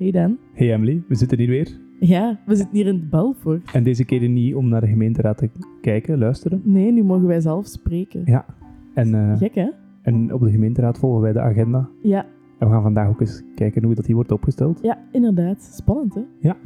Hey Dan. Hey Emily, we zitten hier weer. Ja, we zitten hier in Belfort. En deze keer niet om naar de gemeenteraad te kijken, luisteren. Nee, nu mogen wij zelf spreken. Ja. En, eh, Gek, hè? en op de gemeenteraad volgen wij de agenda. Ja, En we gaan vandaag ook eens kijken hoe dat hier wordt opgesteld. ja, inderdaad. Spannend, hè? Ja.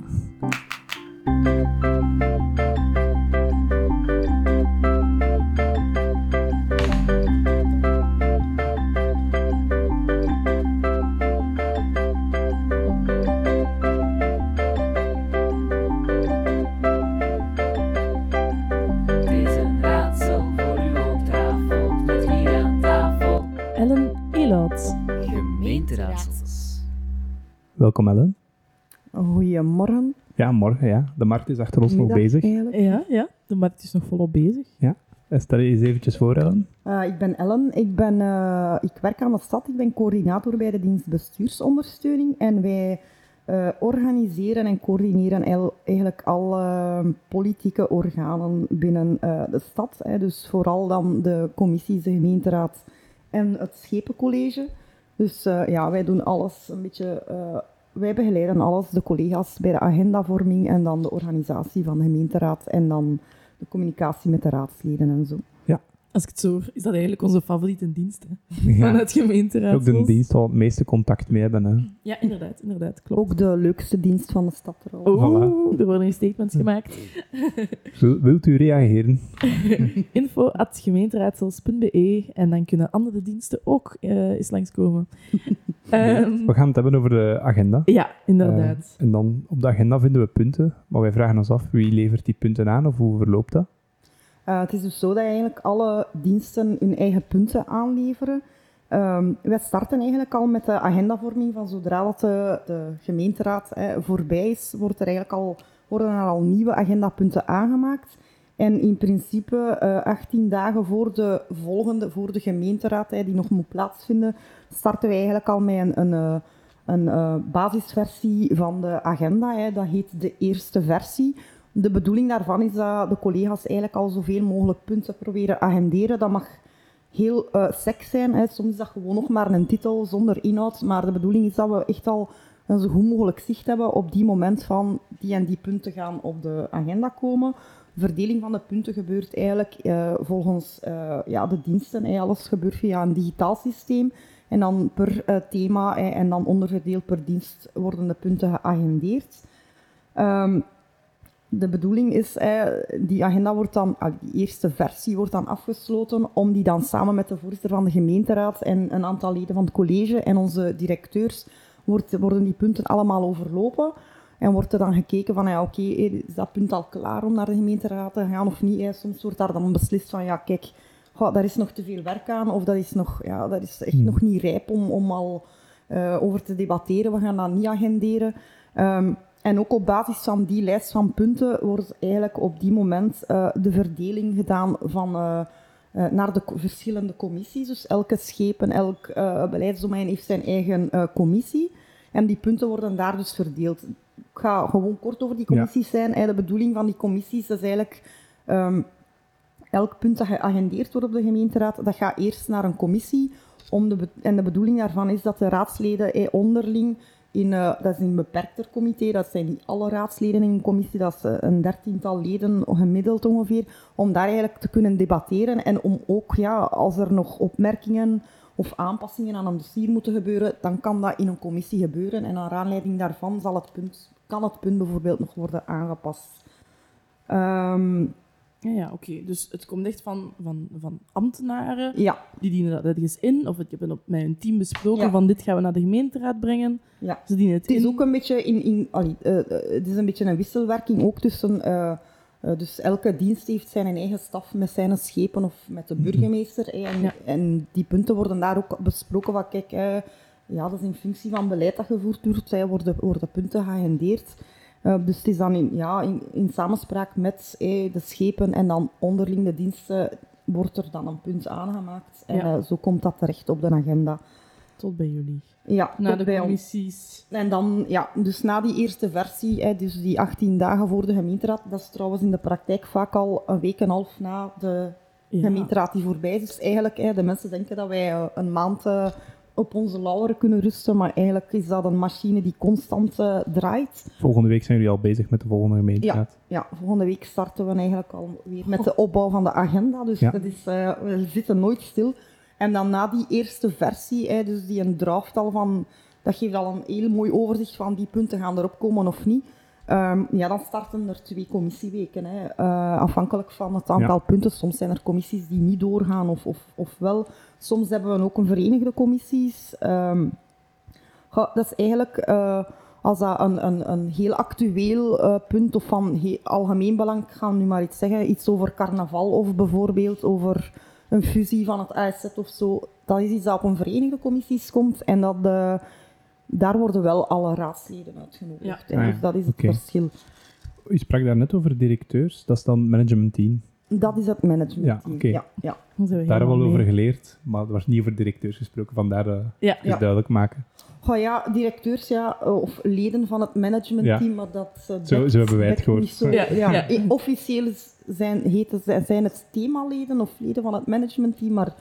Welkom Ellen. Goedemorgen. Ja, morgen ja. De markt is achter ons nog bezig. eigenlijk. Ja, ja. De markt is nog volop bezig. Eh, Stel je eens eventjes voor Ellen. Eh, ik ben Ellen. Ik, ben, eh, ik werk aan de stad. Ik ben coördinator bij de dienst bestuursondersteuning. En wij eh, organiseren en coördineren eigenlijk alle politieke organen binnen eh, de stad. Hè. Dus vooral dan de commissies, de gemeenteraad en het schepencollege. Dus eh, ja, wij doen alles een beetje... wij begeleiden alles, de collega's bij de agendavorming en dan de organisatie van de gemeenteraad en dan de communicatie met de raadsleden en zo. Als ik het zo hoor, is dat eigenlijk onze favoriete dienst, hè? Ja. Van het gemeenteraad. Ook de dienst waar we het meeste contact mee hebben. Hè. Ja, inderdaad, inderdaad. Klopt. Ook de leukste dienst van de stad trouwens. Oeh, er worden statements gemaakt. Wil- Wilt u reageren? Info at gemeenteraadsels.be en dan kunnen andere diensten ook eh, eens langskomen. Ehm, We gaan het hebben over de agenda. ja, inderdaad. Eh, en dan op de agenda vinden we punten. Maar wij vragen ons af wie levert die punten aan of hoe verloopt dat? Eh, het is dus zo dat eigenlijk alle diensten hun eigen punten aanleveren. Ehm, wij starten eigenlijk al met de agendavorming van zodra dat de, de gemeenteraad voorbij is, wordt er eigenlijk al, worden er al nieuwe agendapunten aangemaakt. En in principe, eh 18 dagen voor de volgende, voor de gemeenteraad, die nog moet plaatsvinden, starten wij eigenlijk al met een, een, eh, een eh, basisversie van de agenda. Hè. Dat heet de eerste versie. De bedoeling daarvan is dat de collega's eigenlijk al zoveel mogelijk punten proberen agenderen. Dat mag heel eh sec zijn. Hè. Soms is dat gewoon nog maar een titel zonder inhoud. Maar de bedoeling is dat we echt al een zo goed mogelijk zicht hebben op die moment van die en die punten gaan op de agenda komen. De verdeling van de punten gebeurt eigenlijk eh, volgens eh, ja, de diensten. Hè. Alles gebeurt via een digitaal systeem. En dan per thema en dan onderverdeeld per dienst worden de punten geagendeerd. Ehm, de bedoeling is, eh, die agenda wordt dan, ah, die eerste versie wordt dan afgesloten, om die dan samen met de voorzitter van de gemeenteraad en een aantal leden van het college en onze directeurs, wordt, worden die punten allemaal overlopen. En wordt er dan gekeken van, ja, oké, is dat punt al klaar om naar de gemeenteraad te gaan of niet? Soms wordt daar dan beslist van, ja, kijk, goh, daar is nog te veel werk aan, of dat is, nog, ja, dat is echt Hmm. nog niet rijp om, om al eh, over te debatteren. We gaan dat niet agenderen. Ehm, en ook op basis van die lijst van punten wordt eigenlijk op die moment eh, de verdeling gedaan van, eh, eh, naar de verschillende commissies. Dus elke schepen, elk beleidsdomein heeft zijn eigen commissie. En die punten worden daar dus verdeeld. Ik ga gewoon kort over die Ja. commissies zijn. Eh, De bedoeling van die commissies is eigenlijk... ehm, elk punt dat geagendeerd wordt op de gemeenteraad, dat gaat eerst naar een commissie. Om de en de bedoeling daarvan is dat de raadsleden eh, onderling, in, eh, dat is een beperkter comité, dat zijn niet alle raadsleden in een commissie, dat is eh, een dertiental leden gemiddeld ongeveer, om daar eigenlijk te kunnen debatteren en om ook, ja, als er nog opmerkingen of aanpassingen aan een dossier moeten gebeuren, dan kan dat in een commissie gebeuren en naar aanleiding daarvan zal het punt, kan het punt bijvoorbeeld nog worden aangepast. Ehm, Ja, ja oké. Dus het komt echt van, van, van ambtenaren. ja, Die dienen dat ergens in. Of ik heb op met hun team besproken Ja. van dit gaan we naar de gemeenteraad brengen. ja. Ze dienen het, Het is in. ook een beetje, in, in, allee, eh, eh, het is een, beetje een wisselwerking ook tussen... eh, dus elke dienst heeft zijn eigen staf met zijn schepen of met de burgemeester. hè, en, Ja. en die punten worden daar ook besproken van, kijk, ja, dat is in functie van beleid dat gevoerd wordt, hè, worden, worden punten geagendeerd. Eh, dus het is dan in, ja, in, in samenspraak met eh, de schepen en dan onderling de diensten wordt er dan een punt aangemaakt. En Ja. eh, zo komt dat terecht op de agenda. Tot bij jullie. Ja, tot de bij ons. commissies. En dan, ja, dus na die eerste versie, hè, dus die 18 dagen voor de gemeenteraad, dat is trouwens in de praktijk vaak al een week en een half na de Ja. gemeenteraad die voorbij is. Dus eigenlijk, hè, de mensen denken dat wij eh, een maand op onze lauweren kunnen rusten, maar eigenlijk is dat een machine die constant eh, draait. Volgende week zijn jullie al bezig met de volgende gemeenteraad. Ja, volgende week starten we eigenlijk alweer met de opbouw van de agenda. Dus Ja. dat is, eh, we zitten nooit stil. En dan na die eerste versie, hè, dus die een draft al van, dat geeft al een heel mooi overzicht van die punten gaan erop komen of niet. Ehm, ja, dan starten er twee commissieweken, hè, eh, afhankelijk van het aantal punten. Soms zijn er commissies die niet doorgaan of, of, of wel. Soms hebben we ook een verenigde commissies. Ehm, dat is eigenlijk eh, als dat een, een, een heel actueel eh, punt of van he- algemeen belang, ik ga nu maar iets zeggen, iets over carnaval of bijvoorbeeld over een fusie van het ASZ of zo. Dat is iets dat op een verenigde commissies komt en dat, eh, daar worden wel alle raadsleden uitgenodigd. Ja. Ah ja, Dus dat is het verschil. U sprak daar net over directeurs, dat is dan managementteam. Dat is het managementteam. Ja, oké. ja, ja. Dan zijn we Daar hebben we al over geleerd, maar er was niet over directeurs gesproken, vandaar eh Ja, het duidelijk maken. Goh ja, directeurs ja, eh, of leden van het managementteam, maar dat eh, Zo- zo hebben wij het gehoord. niet zo. Ja, Ja, ja. Officieel zijn, heten, ze- zijn het themaleden of leden van het managementteam, maar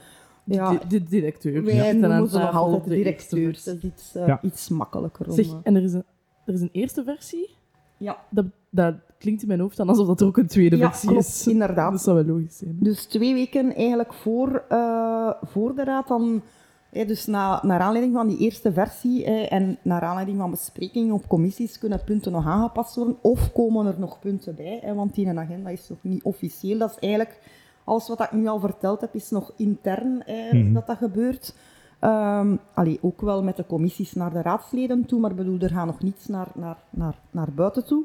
ja, de, de directeur. wij aan noemen ze nog altijd de versie. Dat is iets, eh, Ja. iets makkelijker. Om, Zeg, eh, en er is, een, er is een eerste versie. ja. Dat, dat klinkt in mijn hoofd dan alsof dat er ook een tweede Ja, versie klopt, is. inderdaad. Dat zou wel logisch zijn. Dus twee weken eigenlijk voor, eh, voor de raad, dan, hè, dus na, naar aanleiding van die eerste versie hè, en naar aanleiding van besprekingen op commissies kunnen punten nog aangepast worden of komen er nog punten bij, hè, want die agenda is nog niet officieel. Dat is eigenlijk, alles wat ik nu al verteld heb, is nog intern Mhm. dat dat gebeurt. Ehm allee, ook wel met de commissies naar de raadsleden toe, maar bedoel, er gaat nog niets naar, naar, naar, naar buiten toe.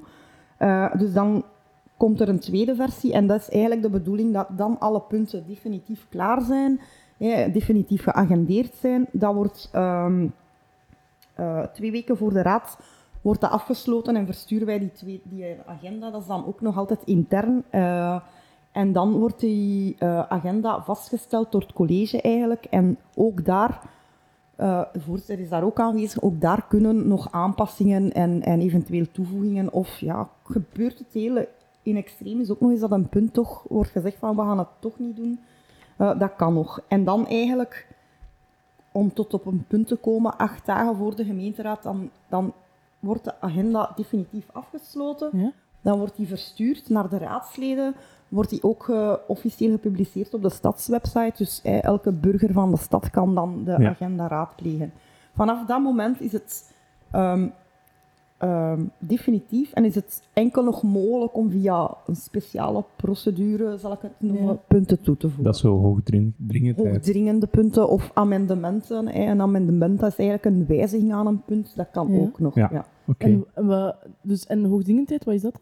Eh, dus dan komt er een tweede versie en dat is eigenlijk de bedoeling dat dan alle punten definitief klaar zijn, hè, definitief geagendeerd zijn. Dat wordt ehm, eh, twee weken voor de raad wordt dat afgesloten en versturen wij die, twee, die agenda. Dat is dan ook nog altijd intern. eh, en dan wordt die eh, agenda vastgesteld door het college eigenlijk. En ook daar, eh, de voorzitter is daar ook aanwezig, ook daar kunnen nog aanpassingen en, en eventueel toevoegingen. Of ja, gebeurt het hele in extreem is ook nog eens dat een punt toch wordt gezegd van we gaan het toch niet doen. Eh, dat kan nog. En dan eigenlijk, om tot op een punt te komen, acht dagen voor de gemeenteraad, dan, dan wordt de agenda definitief afgesloten. Ja? Dan wordt die verstuurd naar de raadsleden. Wordt die ook eh, officieel gepubliceerd op de stadswebsite. Dus eh, elke burger van de stad kan dan de Ja. agenda raadplegen. Vanaf dat moment is het ehm, ehm, definitief en is het enkel nog mogelijk om via een speciale procedure, zal ik het noemen, Ja. punten toe te voegen Dat is zo hoogdringendheid. hoogdringende punten of amendementen. hè. Een amendement dat is eigenlijk een wijziging aan een punt. Dat kan Ja. ook nog. Ja. En, wat- dus, en hoogdringendheid, wat is dat?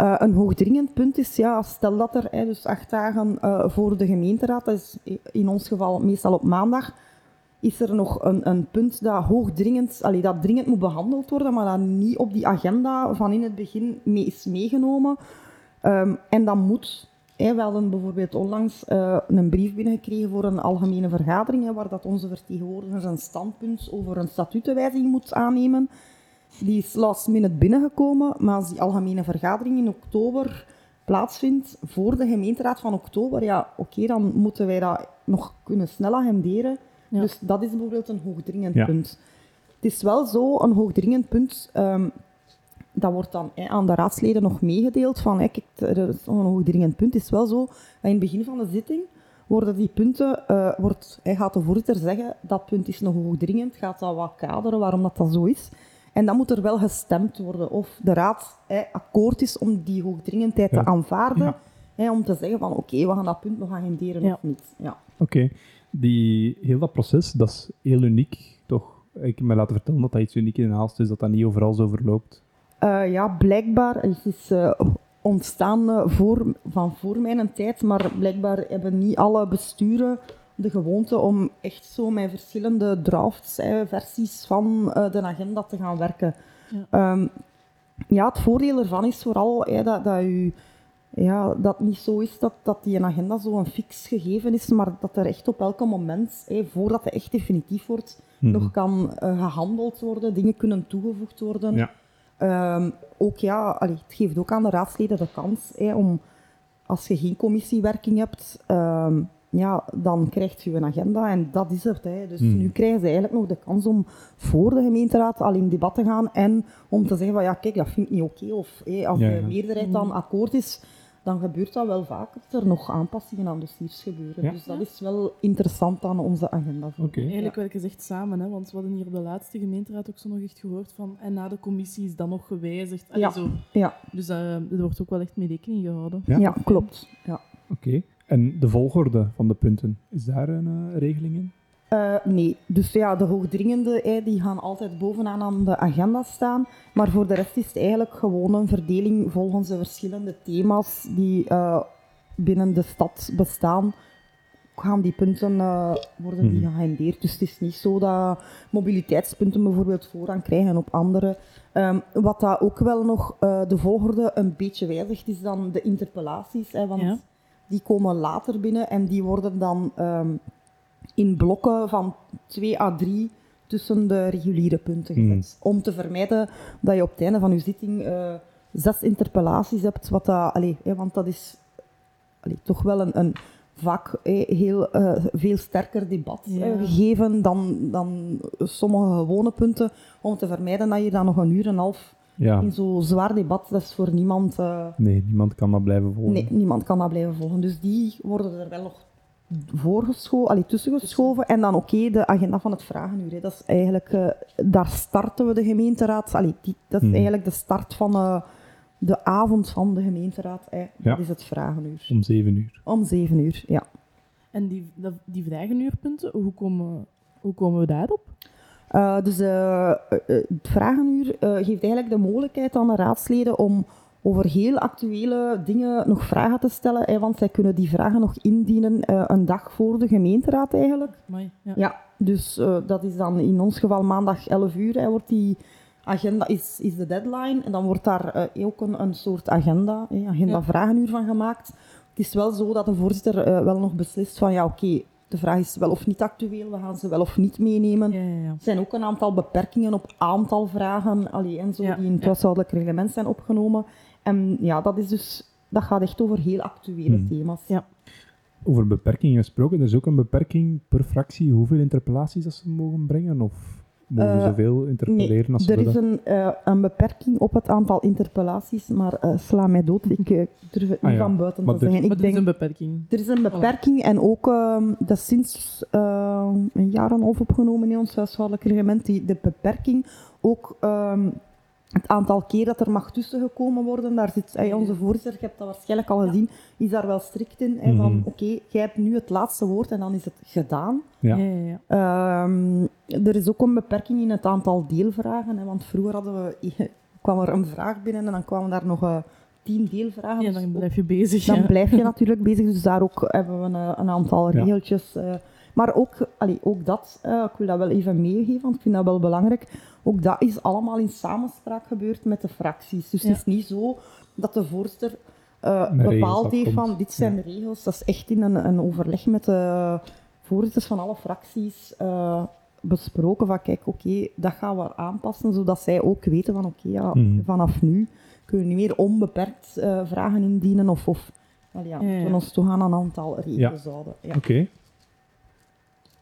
Eh, een hoogdringend punt is, ja, stel dat er dus acht dagen eh, voor de gemeenteraad, dat is in ons geval meestal op maandag, is er nog een, een punt dat hoogdringend, dat dringend moet behandeld worden, maar dat niet op die agenda van in het begin mee is meegenomen. Ehm, en dat moet. We hadden bijvoorbeeld onlangs eh, een brief binnengekregen voor een algemene vergadering, waar dat onze vertegenwoordiger zijn standpunt over een statutenwijziging moet aannemen. Die is last minute binnengekomen, maar als die algemene vergadering in oktober plaatsvindt, voor de gemeenteraad van oktober, ja, oké, dan moeten wij dat nog kunnen snel agenderen. Ja. Dus dat is bijvoorbeeld een hoogdringend Ja. punt. Het is wel zo, een hoogdringend punt, ehm, dat wordt dan hè, aan de raadsleden nog meegedeeld van, kijk, er is nog een hoogdringend punt. Het is wel zo, dat in het begin van de zitting worden die punten, eh, wordt, hij gaat de voorzitter zeggen, dat punt is nog hoogdringend, gaat dat wat kaderen waarom dat, dat zo is. En dan moet er wel gestemd worden of de raad hè, akkoord is om die hoogdringendheid Ja. te aanvaarden. Ja. Hè, om te zeggen van oké, we gaan dat punt nog agenderen Ja. of niet. Ja. Oké. Die, heel dat proces, dat is heel uniek, toch? Ik heb me laten vertellen dat dat iets uniek in Aalst is, dat dat niet overal zo verloopt. Eh, ja, blijkbaar het is uh, ontstaan uh, voor, van voor mijn tijd, maar blijkbaar hebben niet alle besturen de gewoonte om echt zo met verschillende drafts, eh, versies van uh, de agenda te gaan werken. Ja. Um, ja, het voordeel ervan is vooral eh, dat, dat u ja, dat het niet zo is dat, dat die agenda zo een fix gegeven is, maar dat er echt op elk moment, eh, voordat het echt definitief wordt, Mhm. nog kan uh, gehandeld worden, dingen kunnen toegevoegd worden. Ja. Um, ook ja, allee, het geeft ook aan de raadsleden de kans hè, om, als je geen commissiewerking hebt, um, ja, dan krijg je een agenda en dat is het. Hè. Dus Hmm. nu krijgen ze eigenlijk nog de kans om voor de gemeenteraad al in debat te gaan en om te zeggen van ja, kijk, dat vind ik niet oké. Of hé, als Ja, de meerderheid dan akkoord is, dan gebeurt dat wel vaak dat er nog aanpassingen aan dossiers gebeuren. Ja. Dus dat is wel interessant aan onze agenda. Oké. Eigenlijk werken ze echt samen, hè? want we hadden hier op de laatste gemeenteraad ook zo nog echt gehoord van en na de commissie is dat nog gewijzigd. Allee, Ja. Zo. Ja, Dus eh, er wordt ook wel echt mee rekening gehouden. Ja. ja, klopt. Ja. Oké. En de volgorde van de punten, is daar een eh, regeling in? Eh, nee, dus ja, de hoogdringende eh, die gaan altijd bovenaan aan de agenda staan. Maar voor de rest is het eigenlijk gewoon een verdeling volgens de verschillende thema's die eh, binnen de stad bestaan. Gaan die punten eh, worden die Mhm. geagendeerd. Dus het is niet zo dat mobiliteitspunten bijvoorbeeld voorrang krijgen op andere. Ehm, wat dat ook wel nog eh, de volgorde een beetje wijzigt, is dan de interpellaties. Hè, want Ja. Die komen later binnen en die worden dan ehm, in blokken van 2 à 3 tussen de reguliere punten Hmm. gezet. Om te vermijden dat je op het einde van je zitting eh, zes interpellaties hebt. Wat dat, allee, hè, want dat is allee, toch wel een, een vaak heel eh, veel sterker debat Ja. eh, gegeven dan, dan sommige gewone punten. Om te vermijden dat je dan nog een uur en een half Ja. in zo'n zwaar debat, dat is voor niemand... eh, Nee, niemand kan dat blijven volgen. Nee, niemand kan dat blijven volgen. Dus die worden er wel nog voorgeschoven, allee, tussengeschoven. En dan oké, de agenda van het vragenuur. Hè. Dat is eigenlijk, eh, daar starten we de gemeenteraad. Allee, die, dat is Mhm. eigenlijk de start van eh, de avond van de gemeenteraad. Hè. Ja. Dat is het vragenuur. Om zeven uur. Om zeven uur, ja. En die, die vragenuurpunten, hoe komen, hoe komen we daarop? Eh, dus eh, eh, het vragenuur geeft eigenlijk de mogelijkheid aan de raadsleden om over heel actuele dingen nog vragen te stellen. Hè, want zij kunnen die vragen nog indienen een dag voor de gemeenteraad eigenlijk. Amai, ja. Ja, dus dat is dan in ons geval maandag 11 uur. Hè, wordt die agenda is, is de deadline. En dan wordt daar ook een, een soort agenda, hè, agenda vragenuur van gemaakt. Het is wel zo dat de voorzitter wel nog beslist van ja, oké, de vraag is wel of niet actueel, we gaan ze wel of niet meenemen. Ja, ja, ja. Er zijn ook een aantal beperkingen op aantal vragen allee, en zo, Ja, die in het ja. huishoudelijk reglement zijn opgenomen. En ja, dat, is dus, dat gaat echt over heel actuele Hmm. thema's. Ja. Over beperkingen gesproken, er is ook een beperking per fractie hoeveel interpellaties dat ze mogen brengen? Of mogen ze Eh, zoveel interpelleren als ze er is een, eh, een beperking op het aantal interpellaties, maar eh, sla mij dood. Ik durf het Ah niet ja, van buiten maar te er- zeggen. Maar Ik dat is een beperking. er is een beperking en ook ehm, dat is sinds eh, een jaar en half opgenomen in ons huishoudelijk reglement, die, de beperking ook ehm, het aantal keer dat er mag tussengekomen worden, daar zit onze voorzitter, je hebt dat waarschijnlijk al gezien, is daar wel strikt in. hè, van Mhm. oké, jij hebt nu het laatste woord en dan is het gedaan. Ja. Ja, ja, ja. Ehm, er is ook een beperking in het aantal deelvragen. Hè, want vroeger hadden we, kwam er een vraag binnen en dan kwamen daar nog eh, tien deelvragen. Ja, Dus dan ook- blijf je bezig. dan ja. blijf je natuurlijk bezig. Dus daar ook hebben we een, een aantal Ja. regeltjes. eh. maar ook, allee, ook dat, eh, ik wil dat wel even meegeven, want ik vind dat wel belangrijk. Ook dat is allemaal in samenspraak gebeurd met de fracties. Dus Ja. het is niet zo dat de voorzitter eh, bepaald heeft van dit zijn de regels. Dat is echt in een, een overleg met de voorzitters van alle fracties eh, besproken van kijk, oké, dat gaan we aanpassen, zodat zij ook weten van oké, ja, Mhm. vanaf nu kunnen we niet meer onbeperkt eh, vragen indienen of, of wel ja, Ja, ja. moeten we ons toch aan een aantal regels houden. Ja. Oké.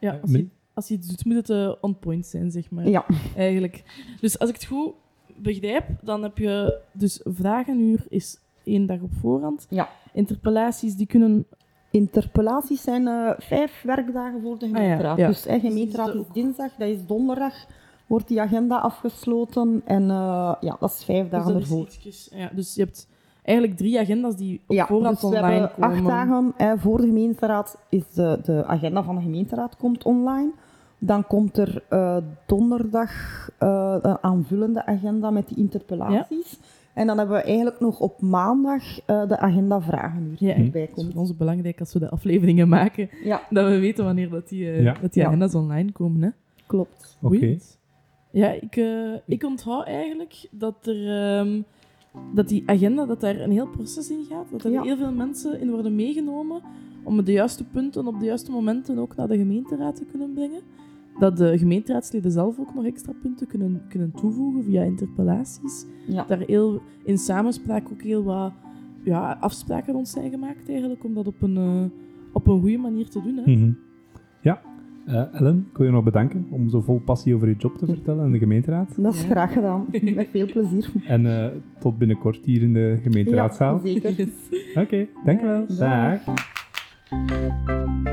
Ja, als, je, als je iets doet, moet het eh, on point zijn, zeg maar. Ja. Eigenlijk. Dus als ik het goed begrijp, dan heb je... Dus vragenuur is één dag op voorhand. Ja. Interpellaties, die kunnen... Interpellaties zijn eh, vijf werkdagen voor de Ah ja, gemeenteraad. ja. Dus eh, gemeenteraad Dus is dinsdag, dat is donderdag, wordt die agenda afgesloten. En eh, ja, dat is vijf Dus, dagen is ervoor. ietsjes- ja, dus je hebt eigenlijk drie agendas die op Ja, voorhand dus we online hebben komen. acht dagen eh, voor de gemeenteraad is de, de agenda van de gemeenteraad komt online. Dan komt er eh, donderdag eh, een aanvullende agenda met die interpellaties. En dan hebben we eigenlijk nog op maandag eh, de agenda vragenuur die Ja, en erbij Het is komt. voor ons belangrijk als we de afleveringen maken, Ja, dat we weten wanneer dat die, eh, Ja. dat die Ja. agendas online komen. Hè. klopt. Oké. Ja, ik, eh, ik onthoud eigenlijk dat er... ehm, dat die agenda, dat daar een heel proces in gaat. Dat er Ja. heel veel mensen in worden meegenomen om de juiste punten op de juiste momenten ook naar de gemeenteraad te kunnen brengen. Dat de gemeenteraadsleden zelf ook nog extra punten kunnen, kunnen toevoegen via interpellaties. Ja. Daar heel, in samenspraak ook heel wat ja, afspraken rond zijn gemaakt eigenlijk, om dat op een, eh, op een goede manier te doen. Hè. Mhm. Ja. Eh, Ellen, ik wil je nog bedanken om zo vol passie over je job te vertellen in de gemeenteraad. Dat is Ja. graag gedaan. Met veel plezier. En eh, tot binnenkort hier in de gemeenteraadzaal. Ja, zeker. Oké, dankjewel. Dag. Dag.